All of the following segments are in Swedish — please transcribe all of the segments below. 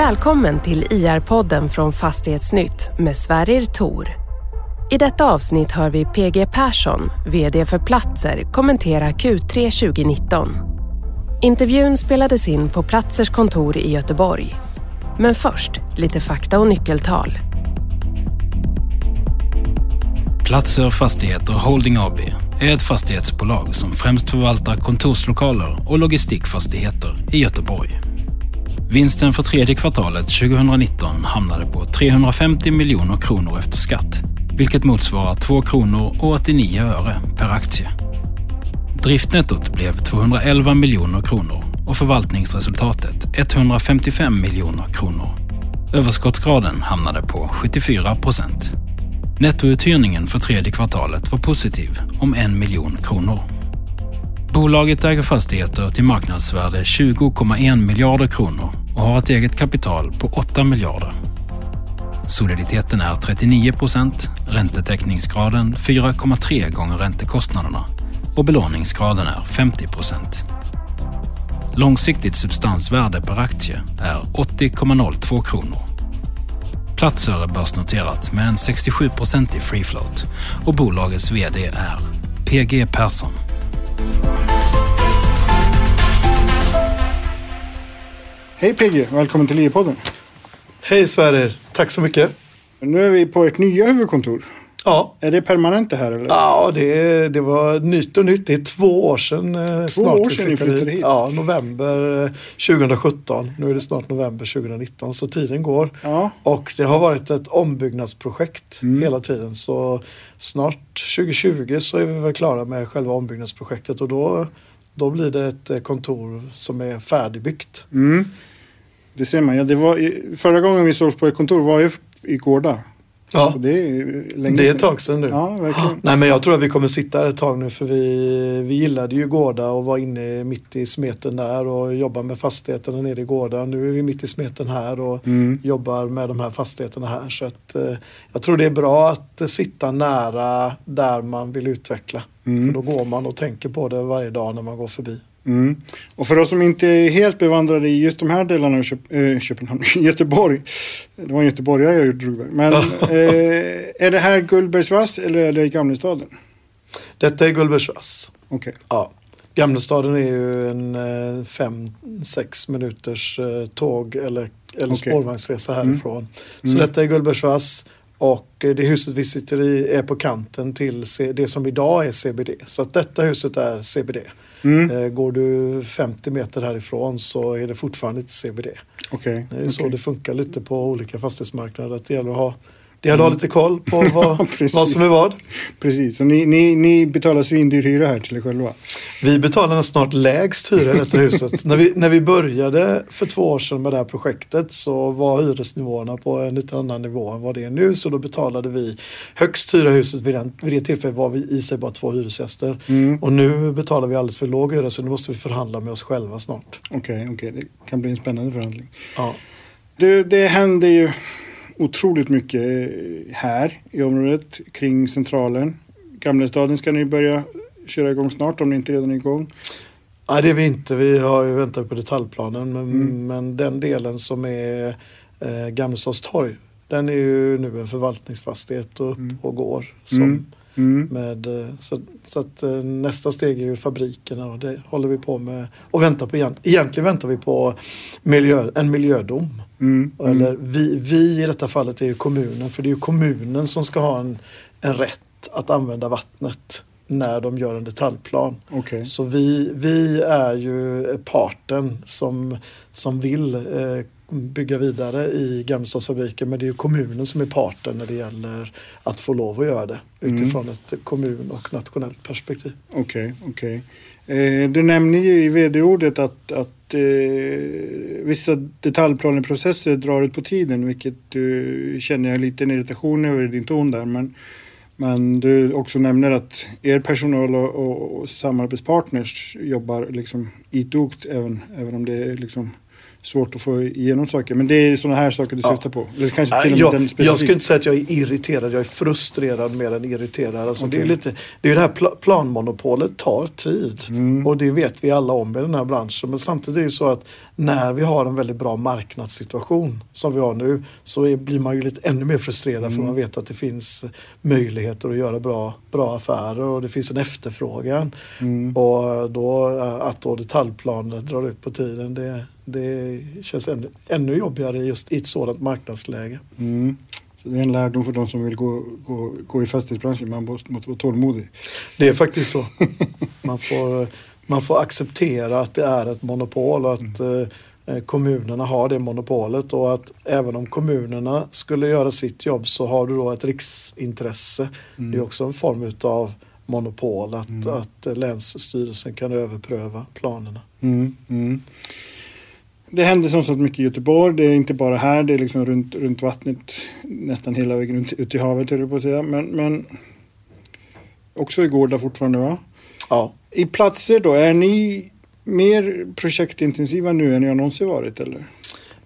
Välkommen till IR-podden från Fastighetsnytt med Sverrir Tor. I detta avsnitt hör vi PG Persson, VD för Platser, kommentera Q3 2019. Intervjun spelades in på Platzers kontor i Göteborg. Men först lite fakta och nyckeltal. Platser Fastigheter Holding AB är ett fastighetsbolag som främst förvaltar kontorslokaler och logistikfastigheter i Göteborg. Vinsten för tredje kvartalet 2019 hamnade på 350 miljoner kronor efter skatt, vilket motsvarar 2 kronor och 89 öre per aktie. Driftnettot blev 211 miljoner kronor och förvaltningsresultatet 155 miljoner kronor. Överskottsgraden hamnade på 74 procent. Nettouthyrningen för tredje kvartalet var positiv om en miljon kronor. Bolaget äger fastigheter till marknadsvärde 20,1 miljarder kronor och har ett eget kapital på 8 miljarder. Soliditeten är 39 procent, räntetäckningsgraden 4,3 gånger räntekostnaderna och belåningsgraden är 50 procent. Långsiktigt substansvärde per aktie är 80,02 kronor. Platser är börsnoterat med en 67 procentig free float och bolagets VD är PG Persson. Hej PG, välkommen till IE-podden. Hej Sverrir, tack så mycket. Nu är vi på ert nya huvudkontor. Ja, Är det permanent det här eller? ja det, det var nytt och nytt. Det är två år sedan eh, snart år vi sedan ni flyttade hit. Ja, november eh, 2017. Nu är det snart november 2019 så tiden går. Ja, Och det har varit ett ombyggnadsprojekt Mm. hela tiden. Så snart 2020 så är vi väl klara med själva ombyggnadsprojektet och då, då blir det ett eh, kontor som är färdigbyggt. mm. Det ser man. Ja, det var, förra gången vi sågs på ett kontor var ju i Gårda. Ja, det är länge det är ett tag sedan nu. Ja, verkligen. Nej men jag tror att vi kommer sitta här ett tag nu för vi, vi gillade ju Gårda och var inne mitt i smeten där och jobba med fastigheterna nere i Gårda. Nu är vi mitt i smeten här och Mm. jobbar med de här fastigheterna här. Så att, eh, jag tror det är bra att sitta nära där man vill utveckla. Mm. För då går man och tänker på det varje dag när man går förbi. Mm. Och för oss som inte är helt bevandrade i just de här delarna av Köp äh, Köpenhamn, Göteborg. Det var en göteborgare jag drog där. Men eh, är det här Gullbergsvass eller är det Gamlestaden? Detta är Gullbergsvass. Okej. Ja. Gamlestaden är ju en eh, fem, sex minuters eh, tåg eller, eller Okej. spårvagnsresa härifrån. Så Mm. detta är Gullbergsvass och det huset vi sitter i är på kanten till det som idag är CBD. Så att detta huset är CBD. Mm. Eh, Går du 50 meter härifrån så är det fortfarande inte CBD. Okej. Det är så okej. det funkar lite på olika fastighetsmarknader. Att det gäller att ha, det gäller att ha lite koll på vad, vad som är vad. Precis, så ni, ni, ni betalar svindyr hyra här till er själva? Vi betalar snart lägst hyra i detta huset. när, vi, när vi började för två år sedan med det här projektet så var hyresnivåerna på en lite annan nivå än vad det är nu. Så då betalade vi högst hyra i huset vid, den, vid det tillfället var vi i sig bara två hyresgäster. Mm. Och nu betalar vi alldeles för låg hyra så nu måste vi förhandla med oss själva snart. Okej, okej. Det kan bli en spännande förhandling. Ja. Det, det händer ju otroligt mycket eh, här i området kring centralen. Gamlestaden ska ni börja köra igång snart om ni inte redan är igång. Nej, det är vi inte. Vi har ju väntat på detaljplanen. Men, Mm. men den delen som är eh, Gamlestads torg, den är ju nu en förvaltningsfastighet och upp Mm. och går. Som, Mm. Mm. med, eh, så så att eh, nästa steg är ju fabrikerna och det håller vi på med och väntar på. igen- Egentligen väntar vi på miljö, en miljödom. Mm. Eller vi, vi i detta fallet är ju kommunen för det är ju kommunen som ska ha en, en rätt att använda vattnet när de gör en detaljplan. Okej. Så vi, vi är ju parten som, som vill eh, bygga vidare i Gamlestadsfabriken men det är ju kommunen som är parten när det gäller att få lov att göra det Mm. utifrån ett kommun och nationellt perspektiv. Okej, okej. Eh, du nämner ju i vd-ordet att, att eh, vissa detaljplaneprocesser drar ut på tiden, vilket du känner jag lite en irritation över i din ton där. Men, men du också nämner att er personal och, och, och samarbetspartners jobbar liksom idogt även, även om det är liksom svårt att få igenom saker. Men det är sådana här saker du Ja. syftar på? Eller kanske till och med jag, den jag skulle inte säga att jag är irriterad, jag är frustrerad mer än irriterad. Alltså det, är lite, det är det här pla- planmonopolet tar tid. Mm. Och det vet vi alla om i den här branschen. Men samtidigt är det så att när vi har en väldigt bra marknadssituation som vi har nu så är, blir man ju lite ännu mer frustrerad Mm. för man vet att det finns möjligheter att göra bra, bra affärer och det finns en efterfrågan. Mm. Och då, eh, att då detaljplaner drar ut på tiden det, det känns ännu, ännu jobbigare just i ett sådant marknadsläge. Mm. Så det är en lärdom för de som vill gå, gå, gå i fastighetsbranschen. Man måste, måste vara tålmodig. Det är faktiskt så. Man får, man får acceptera att det är ett monopol och att eh, kommunerna har det monopolet och att även om kommunerna skulle göra sitt jobb så har du då ett riksintresse. Det är också en form utav monopol att, att eh, Länsstyrelsen kan överpröva planerna. Mm. Mm. Det händer som sagt mycket i Göteborg. Det är inte bara här, det är liksom runt, runt vattnet nästan hela vägen ut, ut i havet höll jag på att säga. Men, men också i gårdar fortfarande va? Ja, I platser då, är ni mer projektintensiva nu än ni har någonsin varit eller?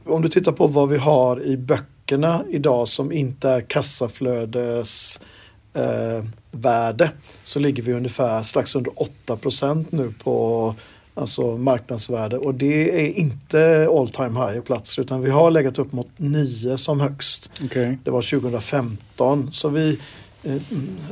om du tittar på vad vi har i böckerna idag som inte är kassaflödes eh, värde så ligger vi ungefär strax under 8 nu på alltså marknadsvärde och det är inte all time high i platser utan vi har legat upp mot 9 som högst. Okej. Det var 2015 så vi eh,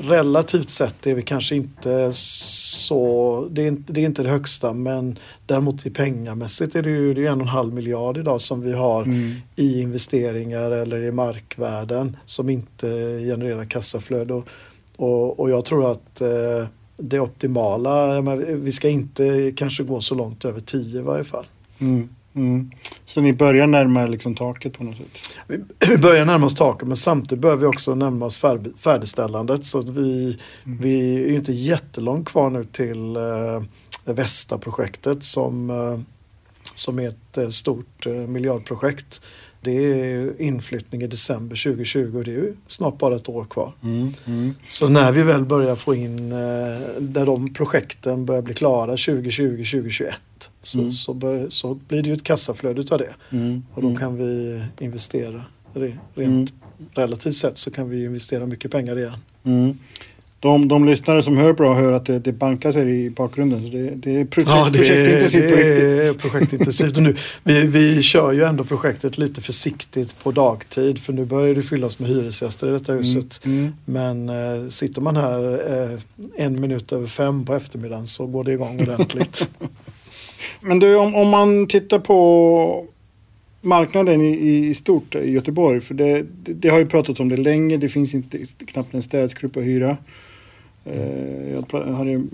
relativt sett är vi kanske inte så, det är inte det, är inte det högsta men däremot i pengamässigt är det ju det är en och en halv miljard idag som vi har Mm. i investeringar eller i markvärden som inte genererar kassaflöde. Och, och, och jag tror att eh, det optimala, menar, vi ska inte kanske gå så långt över 10 i varje fall. Mm. Mm. Så ni börjar närma er liksom taket på något sätt? Vi, vi börjar närma oss taket men samtidigt börjar vi också närma oss färd, färdigställandet så vi, vi är inte jättelångt kvar nu till eh, Västa-projektet som, eh, som är ett eh, stort eh, miljardprojekt. Det är inflyttning i december 2020 och det är ju snart bara ett år kvar. Mm. Mm. Så när vi väl börjar få in, eh, när de projekten börjar bli klara 2020-2021 så, Mm. så, bör, så blir det ju ett kassaflöde utav det. Mm. Och då Mm. kan vi investera. Re- Rent relativt sett så kan vi investera mycket pengar igen. Mm. De, de lyssnare som hör bra hör att det, det bankas här i bakgrunden. Så det, det är projekt, projektintensivt på riktigt. det är projektintensivt. Och nu, vi, vi kör ju ändå projektet lite försiktigt på dagtid för nu börjar det fyllas med hyresgäster i detta huset. Mm. Men eh, sitter man här eh, en minut över fem på eftermiddagen så går det igång ordentligt. Men du, om, om man tittar på marknaden i, i stort i Göteborg. För det, det, det har ju pratats om det länge. Det finns inte knappt en städskrupp att hyra. Eh, jag hade mm,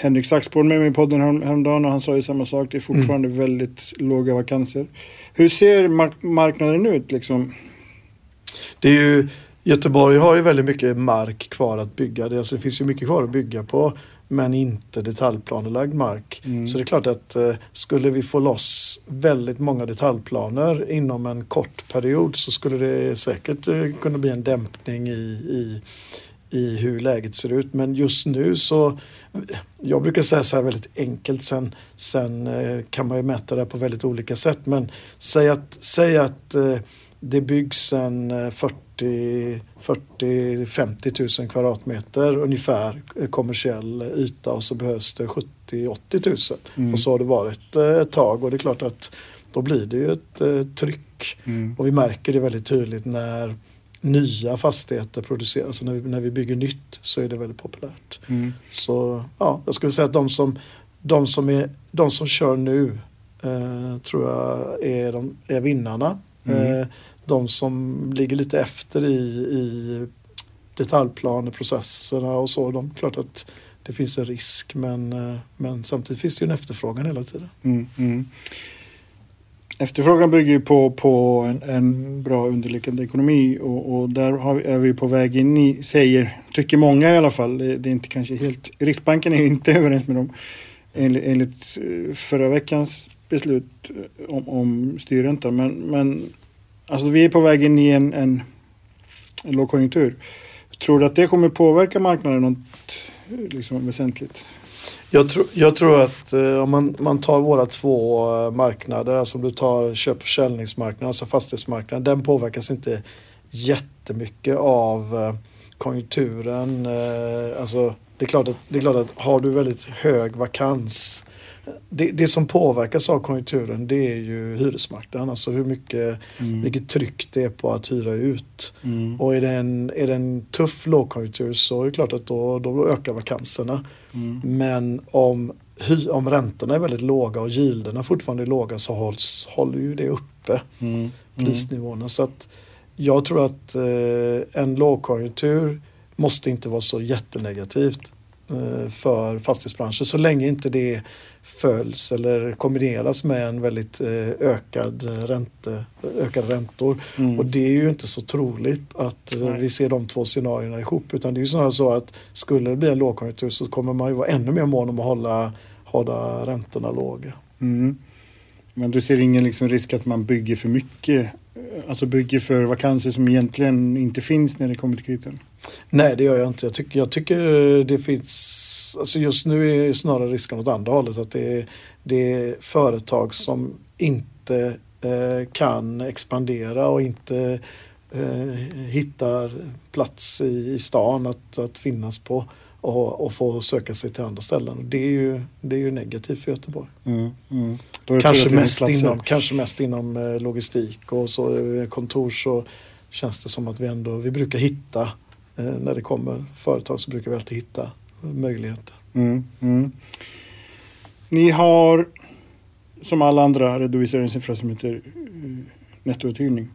Henrik Saxborn med mig i podden härom- häromdagen och han sa ju samma sak. Det är fortfarande väldigt låga vakanser. Hur ser mark- marknaden ut liksom? Det är ju, Göteborg har ju väldigt mycket mark kvar att bygga. Det, alltså, det finns ju mycket kvar att bygga på men inte detaljplanelagd mark. Mm. Så det är klart att eh, skulle vi få loss väldigt många detaljplaner inom en kort period så skulle det säkert eh, kunna bli en dämpning i, i, i hur läget ser ut. Men just nu så, jag brukar säga så här väldigt enkelt, sen, sen eh, kan man ju mäta det på väldigt olika sätt. Men säg att, säg att eh, det byggs en eh, 40-50 000 kvadratmeter ungefär eh, kommersiell yta och så behövs det 70-80 000. Mm. Och så har det varit eh, ett tag och det är klart att då blir det ju ett eh, tryck. Mm. Och vi märker det väldigt tydligt när nya fastigheter produceras. Alltså när, vi, när vi bygger nytt så är det väldigt populärt. Mm. Så ja, jag skulle säga att de som, de som, är, de som kör nu eh, tror jag är, de, är vinnarna. Mm. Eh, de som ligger lite efter i, i detaljplaneprocesserna och så, de klart att det finns en risk men, eh, men samtidigt finns det ju en efterfrågan hela tiden. Mm, mm. Efterfrågan bygger ju på, på en, en bra underliggande ekonomi och, och där har vi, är vi på väg in i, säger, tycker många i alla fall, det, det är inte kanske helt, Riksbanken är inte överens med dem enligt, enligt förra veckans beslut eh, om, om styrränta men, men alltså vi är på väg in i en, en, en lågkonjunktur. Tror du att det kommer påverka marknaden något eh, liksom väsentligt? Jag, tro, jag tror att eh, om man, man tar våra två eh, marknader, alltså om du tar köp och försäljningsmarknaden, alltså fastighetsmarknaden, den påverkas inte jättemycket av eh, konjunkturen. Eh, alltså, det, är klart att, det är klart att har du väldigt hög vakans det, det, som påverkas av konjunkturen det är ju hyresmarknaden. Alltså hur mycket, mm. vilket tryck det är på att hyra ut. Mm. Och är det, en, är det en tuff lågkonjunktur så är det klart att då, då ökar vakanserna. Mm. Men om, hy, om räntorna är väldigt låga och gilderna fortfarande är låga så hålls, håller ju det uppe mm. mm. prisnivåerna. Så att jag tror att eh, en lågkonjunktur måste inte vara så jättenegativt eh, för fastighetsbranschen så länge inte det följs eller kombineras med en väldigt eh, ökad ränte, ökade räntor. Mm. Och det är ju inte så troligt att eh, vi ser de två scenarierna ihop utan det är ju snarare så att skulle det bli en lågkonjunktur så kommer man ju vara ännu mer mån om att hålla, hålla räntorna låga. Mm. Men du ser ingen liksom risk att man bygger för mycket Eh, alltså bygger för vakanser som egentligen inte finns när det kommer till kritan? Nej, det gör jag inte. Jag tycker, jag tycker det finns, alltså just nu är snarare risken åt andra hållet. Att det är, det är företag som inte eh, kan expandera och inte eh, hittar plats i, i stan att, att finnas på och, och få söka sig till andra ställen. Det är ju, det är ju negativt för Göteborg. Mm, mm. Kanske, mest inom, kanske mest inom eh, logistik och så eh, kontor så känns det som att vi ändå vi brukar hitta eh, när det kommer företag så brukar vi alltid hitta möjligheter. Mm, mm. Ni har som alla andra redovisar en siffra som heter nettouthyrning.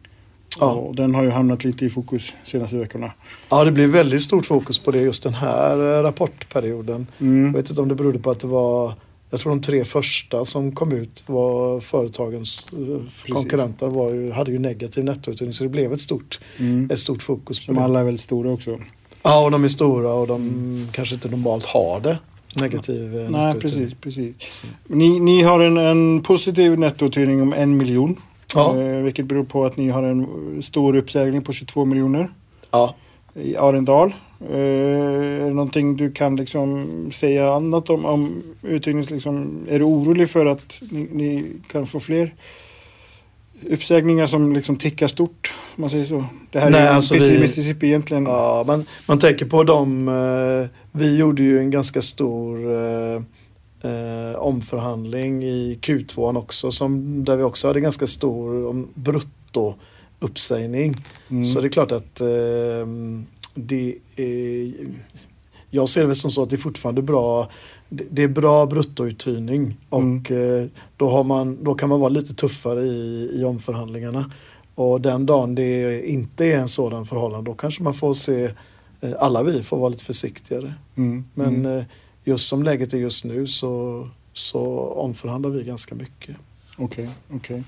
Ja. Och den har ju hamnat lite i fokus senaste veckorna. Ja, det blir väldigt stort fokus på det just den här eh, rapportperioden. Mm. Jag vet inte om det berodde på att det var jag tror de tre första som kom ut var företagens eh, Precis. konkurrenter var ju, hade ju negativ nettouthyrning så det blev ett stort, mm. ett stort fokus. Som alla är väldigt stora också. Ja, och de är stora och de mm. kanske inte normalt har det. Negativ ja. Nej, precis. precis. Ni, ni har en, en positiv nettouthyrning om en miljon. Ja. Eh, vilket beror på att ni har en stor uppsägning på 22 miljoner. Ja. I Arendal. Eh, är det någonting du kan liksom säga annat om, om uthyrnings... Liksom, är du orolig för att ni, ni, kan få fler uppsägningar som liksom tickar stort? Man säger så. Det här Nej, är alltså vi, Mississippi egentligen. Ja, man, man tänker på dem. Eh, vi gjorde ju en ganska stor eh, eh, omförhandling i Q2 också som, där vi också hade ganska stor brutto uppsägning. Mm. Så det är klart att eh, det är, jag ser det som så att det är fortfarande bra det är bra bruttouthyrning och mm. Eh, då, har man, då kan man vara lite tuffare i, i omförhandlingarna. Och den dagen det inte är en sådan förhållande då kanske man får se, eh, alla vi får vara lite försiktigare. Mm. Men mm. Just som läget är just nu så, så omförhandlar vi ganska mycket. Okej, okay, okay.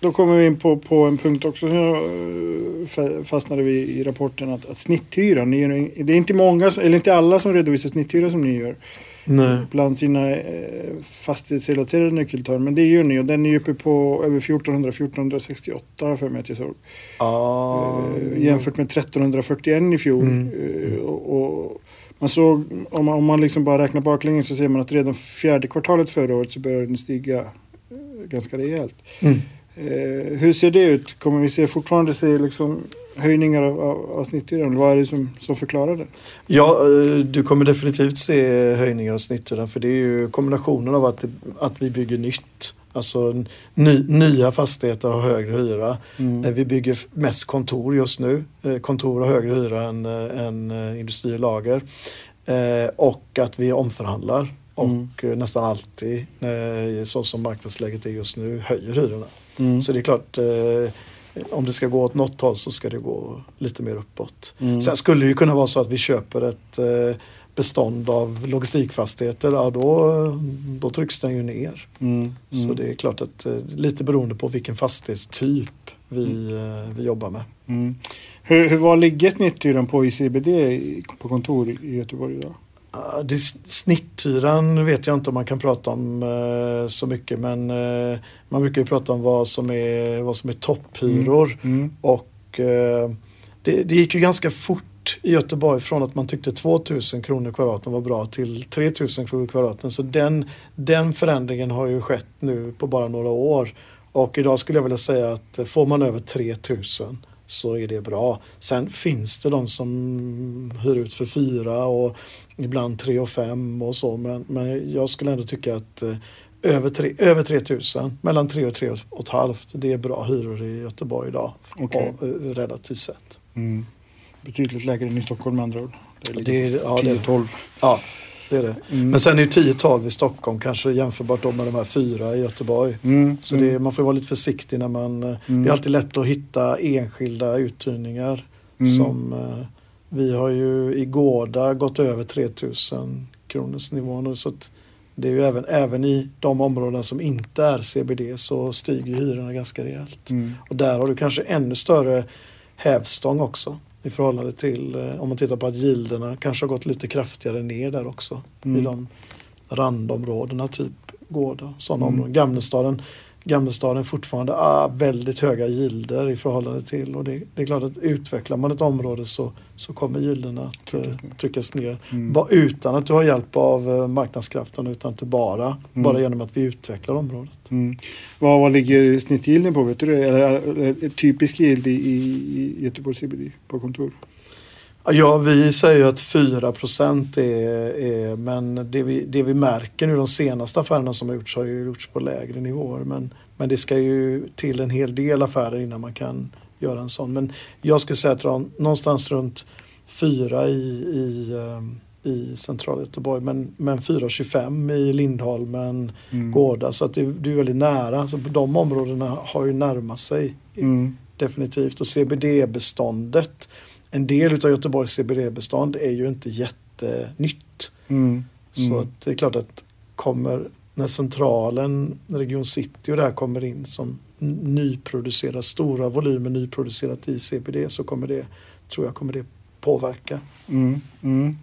Då kommer vi in på, på en punkt också som eh, fastnade vi i rapporten att, att snitthyran, det är inte många, eller inte alla som redovisar snitthyra som ni gör. Nej. Bland sina eh, fastighetsrelaterade nyckeltal. Men det gör ni och den är uppe på över 1400, 1468 har för mig att jag såg. Ah. Eh, jämfört med 1341 i fjol. Mm. Och, och, man såg, om man, om man liksom bara räknar baklänges så ser man att redan fjärde kvartalet förra året så började den stiga eh, ganska rejält. Mm. Eh, hur ser det ut? Kommer vi se fortfarande se liksom höjningar av, av, av snitthyran? Vad är det som, som förklarar det? Ja, eh, du kommer definitivt se höjningar av snitthyran för det är ju kombinationen av att, att vi bygger nytt. Alltså ny, nya fastigheter har högre hyra. Mm. Eh, vi bygger mest kontor just nu. Eh, kontor har högre hyra än, än industri och lager. Och att vi omförhandlar. Och mm. nästan alltid, så som marknadsläget är just nu, höjer hyrorna. Mm. Så det är klart, om det ska gå åt något håll så ska det gå lite mer uppåt. Mm. Sen skulle det ju kunna vara så att vi köper ett eh, bestånd av logistikfastigheter, ja, då, då trycks den ju ner. Mm. Mm. Så det är klart att eh, lite beroende på vilken fastighetstyp vi, mm. eh, vi jobbar med. Mm. Hur, hur var ligger snitthyran på i CBD på kontor i Göteborg idag? Det, snitthyran vet jag inte om man kan prata om eh, så mycket men eh, man brukar ju prata om vad som är, vad som är topphyror. Mm. Mm. Och eh, det, det gick ju ganska fort i Göteborg från att man tyckte 2000 kronor kvadraten var bra till 3000 kronor kvadraten. Så den, den förändringen har ju skett nu på bara några år. Och idag skulle jag vilja säga att får man över 3000 så är det bra. Sen finns det de som hyr ut för fyra och ibland tre och fem och så men, men jag skulle ändå tycka att eh, över, tre, över 3000, mellan 3 och 3 och ett halvt, det är bra hyror i Göteborg idag. Okay. Och, eh, relativt sett. Mm. Betydligt lägre än i Stockholm med andra ord. Det är, ja, 10-12. Ja, det är det. Mm. Men sen är ju 10-12 i Stockholm kanske jämförbart då med de här fyra i Göteborg. Mm. Så det, mm. man får vara lite försiktig när man... Eh, mm. Det är alltid lätt att hitta enskilda uthyrningar. Mm. Som, eh, vi har ju i Gårda gått över 3000 kronors nivån. Så det är ju även, även i de områden som inte är CBD så stiger hyrorna ganska rejält. Mm. Och där har du kanske ännu större hävstång också i förhållande till eh, om man tittar på att gilderna kanske har gått lite kraftigare ner där också mm. i de randområdena typ Gårda, sådana mm. områden. Gamlestaden Gammelstaden fortfarande ah, väldigt höga gilder i förhållande till och det, det, är klart att utvecklar man ett område så, så kommer gilderna att tryckas, uh, tryckas ner. Mm. Bara utan att du har hjälp av uh, marknadskrafterna utan att du bara, mm. bara genom att vi utvecklar området. Mm. Vad, vad ligger snittgilden på? Vet du det? Eller, typisk yield i, i Göteborgs CBD på kontor? Ja, vi säger att 4 procent är, är, men det vi, det vi märker nu de senaste affärerna som har gjorts har ju gjorts på lägre nivåer. Men, men det ska ju till en hel del affärer innan man kan göra en sån. Men jag skulle säga att någonstans runt 4 i, i, ehm, i centrala Göteborg men, men 4,25 i Lindholmen, mm. Gårda. Så att det, det är väldigt nära. Så de områdena har ju närmat sig mm. definitivt. Och CBD-beståndet en del av Göteborgs CBD-bestånd är ju inte jättenytt. Mm. Så mm. att det är klart att kommer när centralen, Region City och det här kommer in som nyproducerat, stora volymer nyproducerat i CBD så kommer det, tror jag, kommer det påverka. Mm. Mm.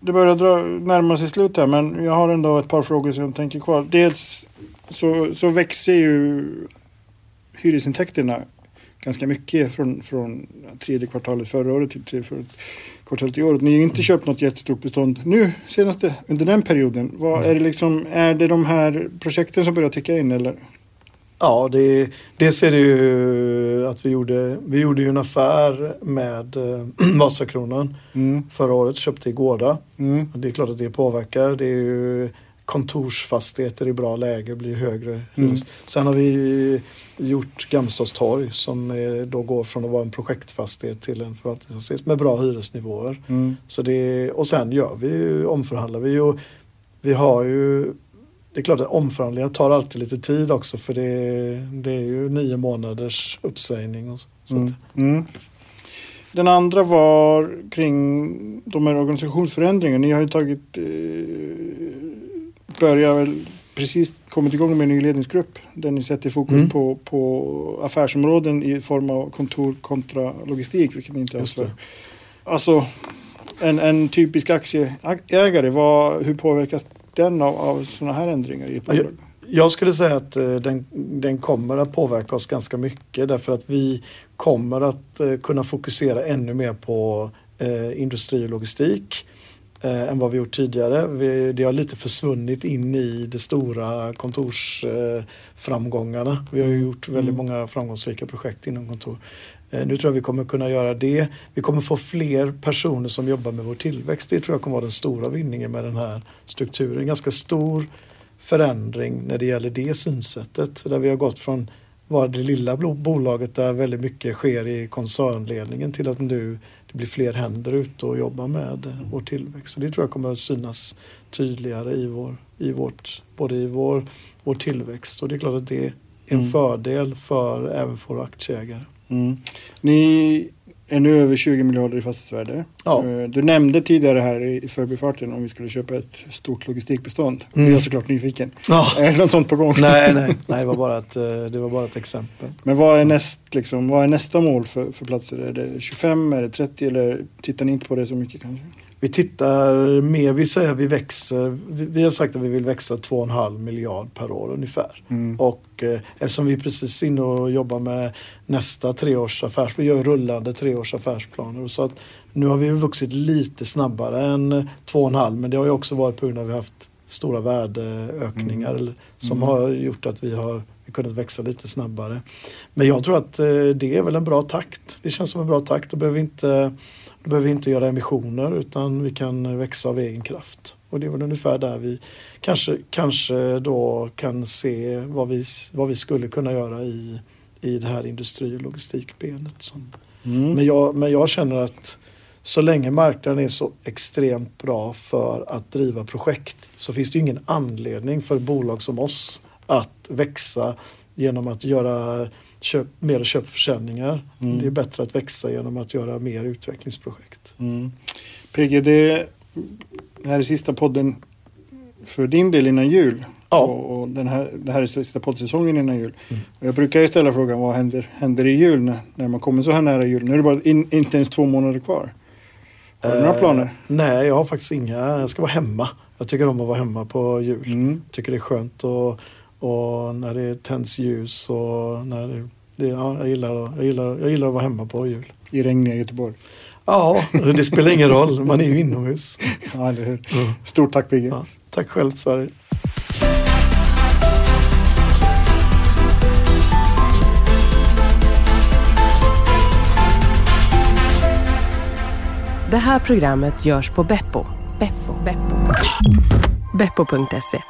Det börjar dra, närma sig slut här men jag har ändå ett par frågor som jag tänker kvar. Dels så, så växer ju hyresintäkterna ganska mycket från, från tredje kvartalet förra året till tredje kvartalet i år. Ni har inte köpt något jättestort bestånd nu senaste under den perioden. Vad, är, det liksom, är det de här projekten som börjar ticka in eller? Ja, det, dels är det ju att vi gjorde, vi gjorde ju en affär med eh, Vasakronan mm. förra året, köpte i Gårda. Mm. Det är klart att det påverkar. Det är ju kontorsfastigheter i bra läge blir högre. Mm. Sen har vi gjort Gamstads torg som är, då går från att vara en projektfastighet till en förvaltningsfastighet med bra hyresnivåer. Mm. Så det, och sen gör vi ju, omförhandlar vi ju. Vi har ju det är klart att omförhandlingar tar alltid lite tid också för det, det är ju nio månaders uppsägning. Och så mm. Mm. Den andra var kring de här organisationsförändringarna. Ni har ju tagit, eh, börjar väl precis kommit igång med en ny ledningsgrupp där ni sätter fokus mm. på, på affärsområden i form av kontor kontra logistik, vilket ni inte har för. Alltså, en, en typisk aktieägare, vad, hur påverkas den av, av sådana här ändringar i ett bolag? Jag skulle säga att uh, den, den kommer att påverka oss ganska mycket därför att vi kommer att uh, kunna fokusera ännu mer på uh, industri och logistik eh, än vad vi gjort tidigare. Vi, det har lite försvunnit in i de stora kontorsframgångarna. Eh, vi har ju gjort väldigt mm. många framgångsrika projekt inom kontor. Eh, nu tror jag vi kommer kunna göra det. Vi kommer få fler personer som jobbar med vår tillväxt. Det tror jag kommer vara den stora vinningen med den här strukturen. Ganska stor förändring när det gäller det synsättet. Där vi har gått från vara det lilla bolaget där väldigt mycket sker i koncernledningen till att nu blir fler händer ute och jobbar med vår tillväxt. Så det tror jag kommer att synas tydligare i, vår, i vårt, både i vår, vår tillväxt och det är klart att det är en mm. fördel för även för aktieägare. Mm. Ni är nu över 20 miljarder i fastighetsvärde. Ja. Eh, du nämnde tidigare här i förbifarten om vi skulle köpa ett stort logistikbestånd. Mm. Jag är såklart nyfiken. Ja. Är det något sånt på gång? Nej, nej, nej det, var bara ett, eh, det var bara ett exempel. Men vad är, näst, liksom, vad är nästa mål för, för platser? Är det 25, är det 30 eller tittar ni inte på det så mycket kanske? Vi tittar mer, vi säger att vi växer, vi, har sagt att vi vill växa 2,5 miljard per år ungefär. Mm. Och eh, eftersom vi är precis inne och jobbar med nästa treårs affärsplan, vi gör rullande treårs affärsplaner. Så att nu har vi vuxit lite snabbare än 2,5 men det har ju också varit på grund av att vi har haft stora värdeökningar Mm. som Mm. har gjort att vi har kunnat växa lite snabbare. Men jag tror att eh, det är väl en bra takt. Det känns som en bra takt. Då behöver vi inte, då behöver vi inte göra emissioner utan vi kan växa av egen kraft. Och det är väl ungefär där vi kanske, kanske då kan se vad vi, vad vi skulle kunna göra i, i det här industri och logistikbenet. Mm. men, jag, men jag känner att så länge marknaden är så extremt bra för att driva projekt så finns det ingen anledning för bolag som oss att växa genom att göra köp, mer köpförsäljningar. Mm. Det är bättre att växa genom att göra mer utvecklingsprojekt. Mm. PG, det, här är sista podden för din del innan jul. Ja. Och, och den här, det här är sista poddsäsongen innan jul. Mm. Och jag brukar ju ställa frågan vad händer, händer i jul när, när man kommer så här nära jul? Nu är det bara in, inte ens två månader kvar. Har du några Eh, planer? Nej, jag har faktiskt inga. Jag ska vara hemma. Jag tycker om att vara hemma på jul. Mm. tycker det är skönt och, och när det tänds ljus och när det, det, ja, jag, gillar, att- jag, gillar, jag gillar att vara hemma på jul. I regniga Göteborg. Ja, det spelar ingen roll. Man är ju inomhus. Ja, eller hur? Stort tack PG. Ja, tack själv Sverige. Det här programmet görs på Beppo. Beppo. Beppo. Beppo.se